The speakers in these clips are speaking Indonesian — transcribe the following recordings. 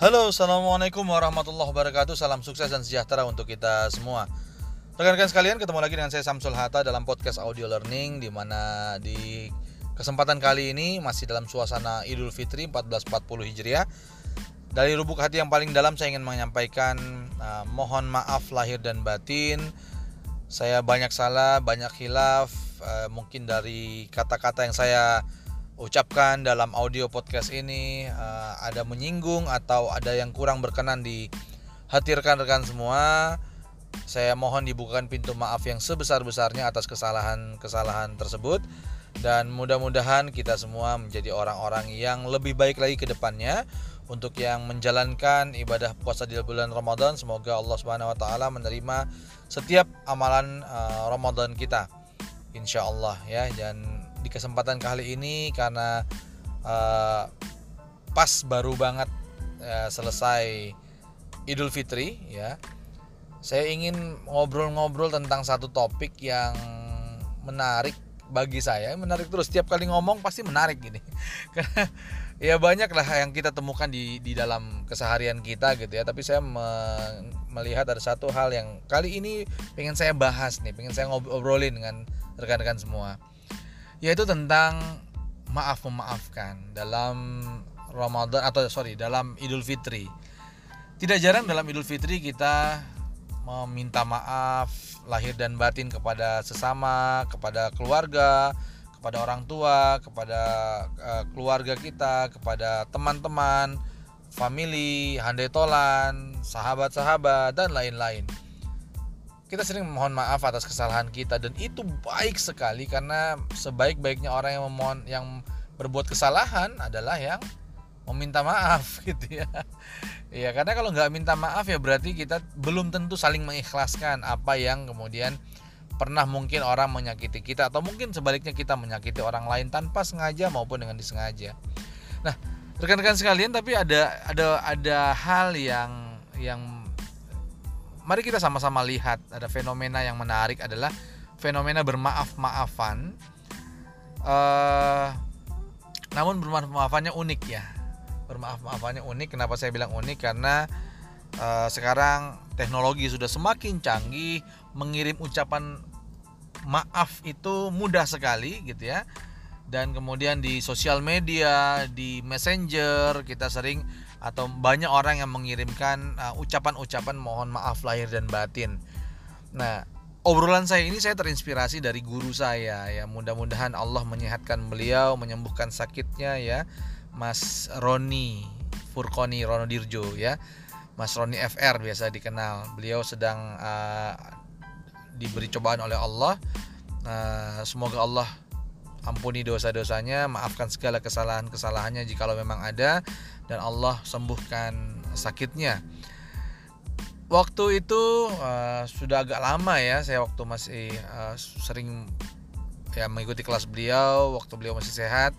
Halo, Assalamualaikum warahmatullahi wabarakatuh. Salam sukses dan sejahtera untuk kita semua. Rekan-rekan sekalian, ketemu lagi dengan saya Samsul Hatta dalam podcast audio learning di mana di kesempatan kali ini masih dalam suasana Idul Fitri 1440 Hijriah. Dari lubuk hati yang paling dalam saya ingin menyampaikan uh, mohon maaf lahir dan batin. Saya banyak salah, banyak hilaf uh, Mungkin dari kata-kata yang saya ucapkan dalam audio podcast ini uh, ada menyinggung atau ada yang kurang berkenan di hati rekan-rekan semua saya mohon dibukakan pintu maaf yang sebesar-besarnya atas kesalahan-kesalahan tersebut. Dan mudah-mudahan kita semua menjadi orang-orang yang lebih baik lagi ke depannya untuk yang menjalankan ibadah puasa di bulan Ramadan. Semoga Allah Subhanahu wa taala menerima setiap amalan uh, Ramadan kita. Insyaallah ya dan di kesempatan kali ini karena uh, pas baru banget uh, selesai Idul Fitri ya. Saya ingin ngobrol-ngobrol tentang satu topik yang menarik bagi saya, menarik terus setiap kali ngomong pasti menarik gini. Ya banyak lah yang kita temukan di di dalam keseharian kita gitu ya, tapi saya me, melihat ada satu hal yang kali ini pengen saya bahas nih, pengen saya ngobrolin dengan rekan-rekan semua yaitu tentang maaf memaafkan dalam Ramadan atau sorry dalam Idul Fitri. Tidak jarang dalam Idul Fitri kita meminta maaf lahir dan batin kepada sesama, kepada keluarga, kepada orang tua, kepada uh, keluarga kita, kepada teman-teman, family, handai tolan, sahabat-sahabat dan lain-lain kita sering memohon maaf atas kesalahan kita dan itu baik sekali karena sebaik-baiknya orang yang memohon yang berbuat kesalahan adalah yang meminta maaf gitu ya. Iya, karena kalau nggak minta maaf ya berarti kita belum tentu saling mengikhlaskan apa yang kemudian pernah mungkin orang menyakiti kita atau mungkin sebaliknya kita menyakiti orang lain tanpa sengaja maupun dengan disengaja. Nah, rekan-rekan sekalian tapi ada ada ada hal yang yang mari kita sama-sama lihat ada fenomena yang menarik adalah fenomena bermaaf-maafan. Uh, namun bermaaf-maafannya unik ya. Bermaaf-maafannya unik. Kenapa saya bilang unik? Karena uh, sekarang teknologi sudah semakin canggih, mengirim ucapan maaf itu mudah sekali gitu ya. Dan kemudian di sosial media, di messenger kita sering atau banyak orang yang mengirimkan uh, ucapan-ucapan uh, mohon maaf lahir dan batin. Nah, obrolan saya ini saya terinspirasi dari guru saya ya. Mudah-mudahan Allah menyehatkan beliau, menyembuhkan sakitnya ya. Mas Roni Furkoni Ronodirjo ya. Mas Roni FR biasa dikenal. Beliau sedang uh, diberi cobaan oleh Allah. Uh, semoga Allah ampuni dosa-dosanya, maafkan segala kesalahan-kesalahannya jikalau memang ada dan Allah sembuhkan sakitnya. Waktu itu uh, sudah agak lama ya, saya waktu masih uh, sering ya mengikuti kelas beliau, waktu beliau masih sehat.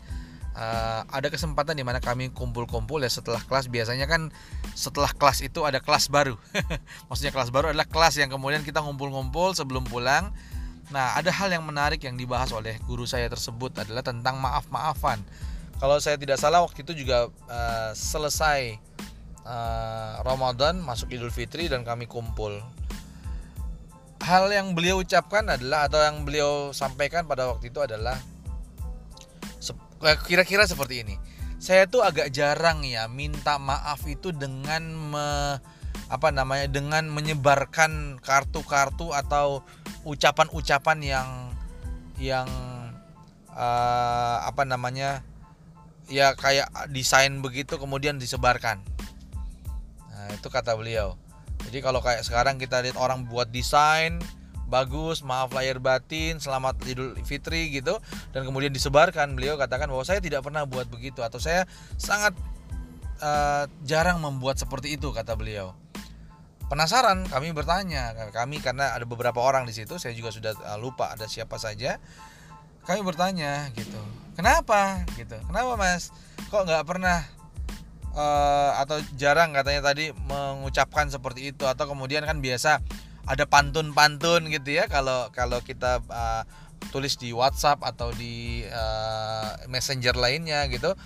Uh, ada kesempatan di mana kami kumpul-kumpul ya setelah kelas biasanya kan setelah kelas itu ada kelas baru maksudnya kelas baru adalah kelas yang kemudian kita ngumpul-ngumpul sebelum pulang nah ada hal yang menarik yang dibahas oleh guru saya tersebut adalah tentang maaf-maafan. Kalau saya tidak salah waktu itu juga uh, selesai uh, Ramadan masuk Idul Fitri dan kami kumpul. Hal yang beliau ucapkan adalah atau yang beliau sampaikan pada waktu itu adalah eh, kira-kira seperti ini. Saya tuh agak jarang ya minta maaf itu dengan me, apa namanya dengan menyebarkan kartu-kartu atau ucapan-ucapan yang yang uh, apa namanya ya kayak desain begitu kemudian disebarkan. Nah itu kata beliau. Jadi kalau kayak sekarang kita lihat orang buat desain bagus maaf lahir batin selamat idul fitri gitu dan kemudian disebarkan beliau katakan bahwa saya tidak pernah buat begitu atau saya sangat uh, jarang membuat seperti itu kata beliau penasaran kami bertanya. Kami karena ada beberapa orang di situ saya juga sudah uh, lupa ada siapa saja. Kami bertanya gitu. Kenapa? Gitu. Kenapa mas? Kok nggak pernah uh, atau jarang katanya tadi mengucapkan seperti itu? Atau kemudian kan biasa ada pantun-pantun gitu ya kalau kalau kita uh, tulis di WhatsApp atau di uh, messenger lainnya gitu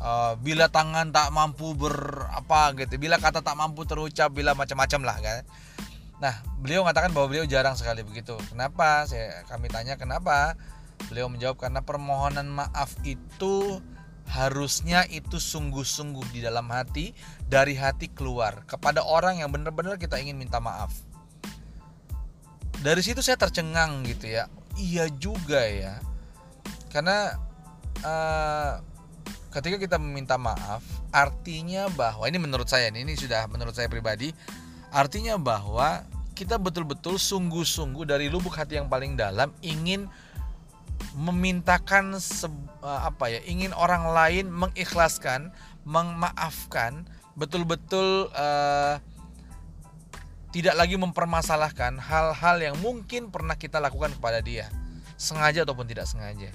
uh, bila tangan tak mampu berapa gitu bila kata tak mampu terucap bila macam-macam lah kan. Nah beliau mengatakan bahwa beliau jarang sekali begitu. Kenapa? Saya kami tanya kenapa? Beliau menjawab karena permohonan maaf itu harusnya itu sungguh-sungguh di dalam hati dari hati keluar. Kepada orang yang benar-benar kita ingin minta maaf. Dari situ saya tercengang gitu ya. Iya juga ya. Karena uh, ketika kita meminta maaf artinya bahwa ini menurut saya ini sudah menurut saya pribadi artinya bahwa kita betul-betul sungguh-sungguh dari lubuk hati yang paling dalam ingin memintakan se, uh, apa ya ingin orang lain mengikhlaskan memaafkan betul-betul uh, tidak lagi mempermasalahkan hal-hal yang mungkin pernah kita lakukan kepada dia sengaja ataupun tidak sengaja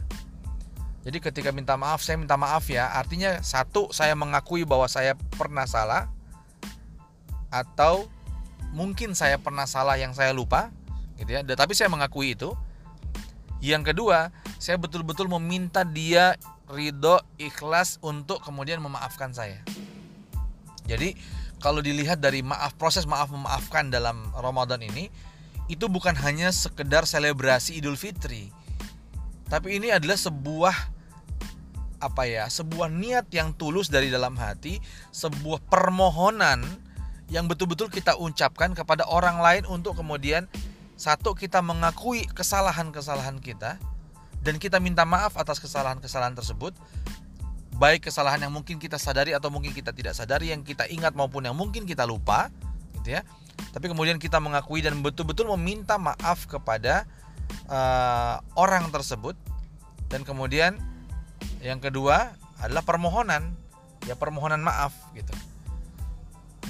jadi ketika minta maaf, saya minta maaf ya. Artinya satu, saya mengakui bahwa saya pernah salah atau mungkin saya pernah salah yang saya lupa, gitu ya. Tapi saya mengakui itu. Yang kedua, saya betul-betul meminta dia ridho, ikhlas untuk kemudian memaafkan saya. Jadi kalau dilihat dari maaf proses maaf memaafkan dalam Ramadan ini, itu bukan hanya sekedar selebrasi Idul Fitri, tapi ini adalah sebuah apa ya sebuah niat yang tulus dari dalam hati sebuah permohonan yang betul-betul kita ucapkan kepada orang lain untuk kemudian satu kita mengakui kesalahan-kesalahan kita dan kita minta maaf atas kesalahan-kesalahan tersebut. Baik kesalahan yang mungkin kita sadari atau mungkin kita tidak sadari yang kita ingat maupun yang mungkin kita lupa gitu ya. Tapi kemudian kita mengakui dan betul-betul meminta maaf kepada uh, orang tersebut. Dan kemudian yang kedua adalah permohonan. Ya permohonan maaf gitu.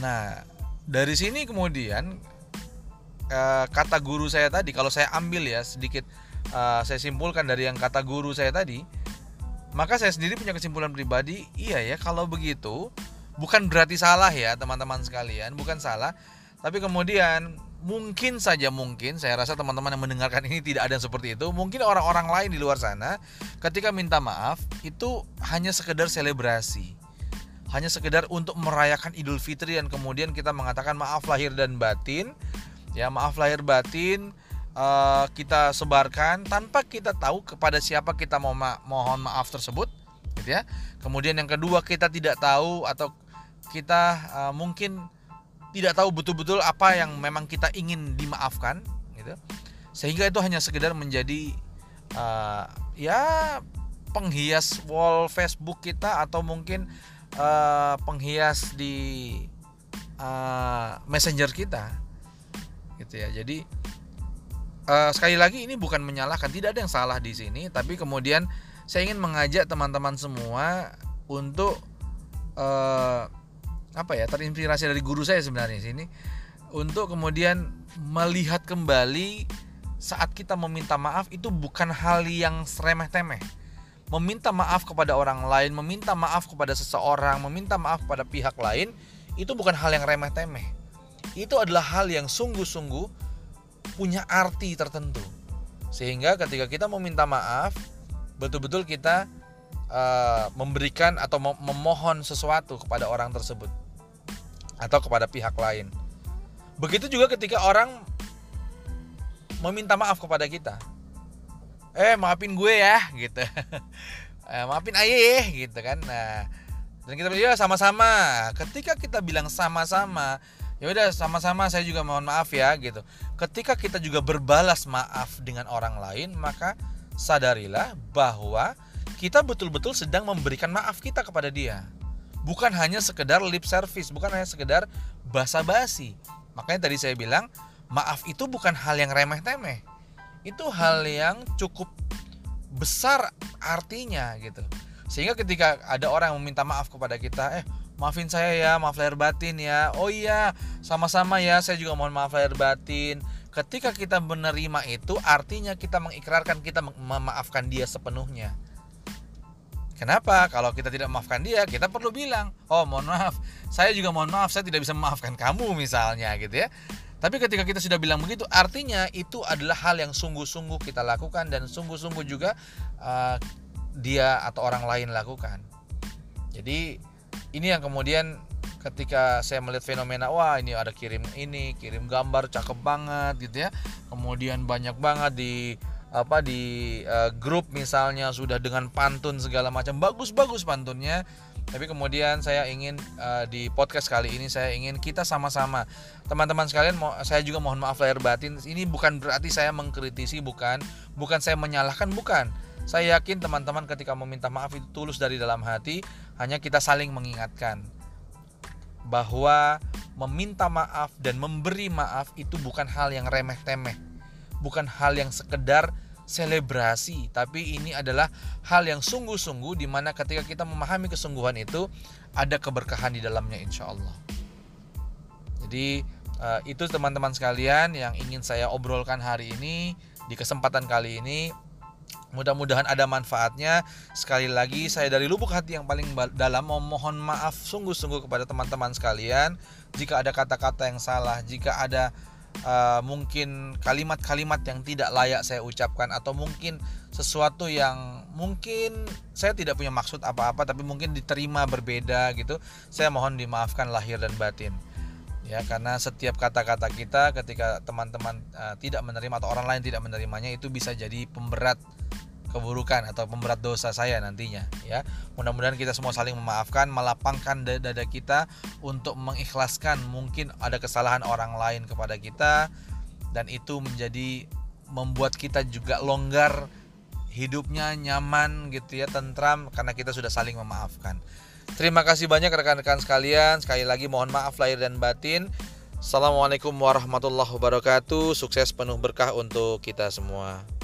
Nah dari sini kemudian uh, kata guru saya tadi kalau saya ambil ya sedikit uh, saya simpulkan dari yang kata guru saya tadi maka saya sendiri punya kesimpulan pribadi iya ya kalau begitu bukan berarti salah ya teman-teman sekalian bukan salah. Tapi kemudian mungkin saja mungkin saya rasa teman-teman yang mendengarkan ini tidak ada yang seperti itu mungkin orang-orang lain di luar sana ketika minta maaf itu hanya sekedar selebrasi. Hanya sekedar untuk merayakan Idul Fitri dan kemudian kita mengatakan maaf lahir dan batin. Ya maaf lahir batin uh, kita sebarkan tanpa kita tahu kepada siapa kita mau ma mohon maaf tersebut gitu ya. Kemudian yang kedua kita tidak tahu atau kita uh, mungkin tidak tahu betul-betul apa yang memang kita ingin dimaafkan gitu. Sehingga itu hanya sekedar menjadi uh, ya penghias wall Facebook kita atau mungkin uh, penghias di uh, messenger kita gitu ya. Jadi uh, sekali lagi ini bukan menyalahkan tidak ada yang salah di sini. Tapi kemudian saya ingin mengajak teman-teman semua untuk uh, apa ya terinspirasi dari guru saya sebenarnya sini untuk kemudian melihat kembali saat kita meminta maaf itu bukan hal yang remeh temeh meminta maaf kepada orang lain meminta maaf kepada seseorang meminta maaf kepada pihak lain itu bukan hal yang remeh temeh itu adalah hal yang sungguh-sungguh punya arti tertentu. Sehingga ketika kita meminta maaf betul-betul kita uh, memberikan atau memohon sesuatu kepada orang tersebut atau kepada pihak lain. Begitu juga ketika orang meminta maaf kepada kita. Eh, maafin gue ya, gitu. eh, maafin ayah, gitu kan. Nah, dan kita bilang ya sama-sama. Ketika kita bilang sama-sama, ya udah sama-sama saya juga mohon maaf ya, gitu. Ketika kita juga berbalas maaf dengan orang lain, maka sadarilah bahwa kita betul-betul sedang memberikan maaf kita kepada dia bukan hanya sekedar lip service, bukan hanya sekedar basa-basi. Makanya tadi saya bilang, maaf itu bukan hal yang remeh-temeh. Itu hal yang cukup besar artinya gitu. Sehingga ketika ada orang yang meminta maaf kepada kita, eh maafin saya ya, maaf lahir batin ya. Oh iya, sama-sama ya, saya juga mohon maaf lahir batin. Ketika kita menerima itu, artinya kita mengikrarkan kita memaafkan dia sepenuhnya. Kenapa? Kalau kita tidak memaafkan dia, kita perlu bilang, "Oh, mohon maaf, saya juga mohon maaf, saya tidak bisa memaafkan kamu," misalnya gitu ya. Tapi ketika kita sudah bilang begitu, artinya itu adalah hal yang sungguh-sungguh kita lakukan dan sungguh-sungguh juga uh, dia atau orang lain lakukan. jadi ini yang kemudian ketika saya melihat fenomena wah ini ada kirim ini kirim gambar cakep banget gitu ya kemudian banyak banget di apa di uh, grup misalnya sudah dengan pantun segala macam. Bagus-bagus pantunnya. Tapi kemudian saya ingin uh, di podcast kali ini saya ingin kita sama-sama. Teman-teman sekalian mau saya juga mohon maaf lahir batin. Ini bukan berarti saya mengkritisi bukan. Bukan saya menyalahkan bukan. Saya yakin teman-teman ketika meminta maaf itu tulus dari dalam hati. Hanya kita saling mengingatkan bahwa meminta maaf dan memberi maaf itu bukan hal yang remeh-temeh bukan hal yang sekedar selebrasi, tapi ini adalah hal yang sungguh-sungguh di mana ketika kita memahami kesungguhan itu ada keberkahan di dalamnya insya Allah. Jadi eh, itu teman-teman sekalian yang ingin saya obrolkan hari ini di kesempatan kali ini. Mudah-mudahan ada manfaatnya. Sekali lagi saya dari lubuk hati yang paling dalam memohon maaf sungguh-sungguh kepada teman-teman sekalian jika ada kata-kata yang salah, jika ada uh, mungkin kalimat-kalimat yang tidak layak saya ucapkan atau mungkin sesuatu yang mungkin saya tidak punya maksud apa-apa tapi mungkin diterima berbeda gitu saya mohon dimaafkan lahir dan batin. Ya karena setiap kata-kata kita ketika teman-teman uh, tidak menerima atau orang lain tidak menerimanya itu bisa jadi pemberat keburukan atau pemberat dosa saya nantinya ya. Mudah-mudahan kita semua saling memaafkan, melapangkan dada kita untuk mengikhlaskan mungkin ada kesalahan orang lain kepada kita dan itu menjadi membuat kita juga longgar hidupnya nyaman gitu ya, tentram karena kita sudah saling memaafkan. Terima kasih banyak rekan-rekan sekalian. Sekali lagi mohon maaf lahir dan batin. Assalamualaikum warahmatullahi wabarakatuh. Sukses penuh berkah untuk kita semua.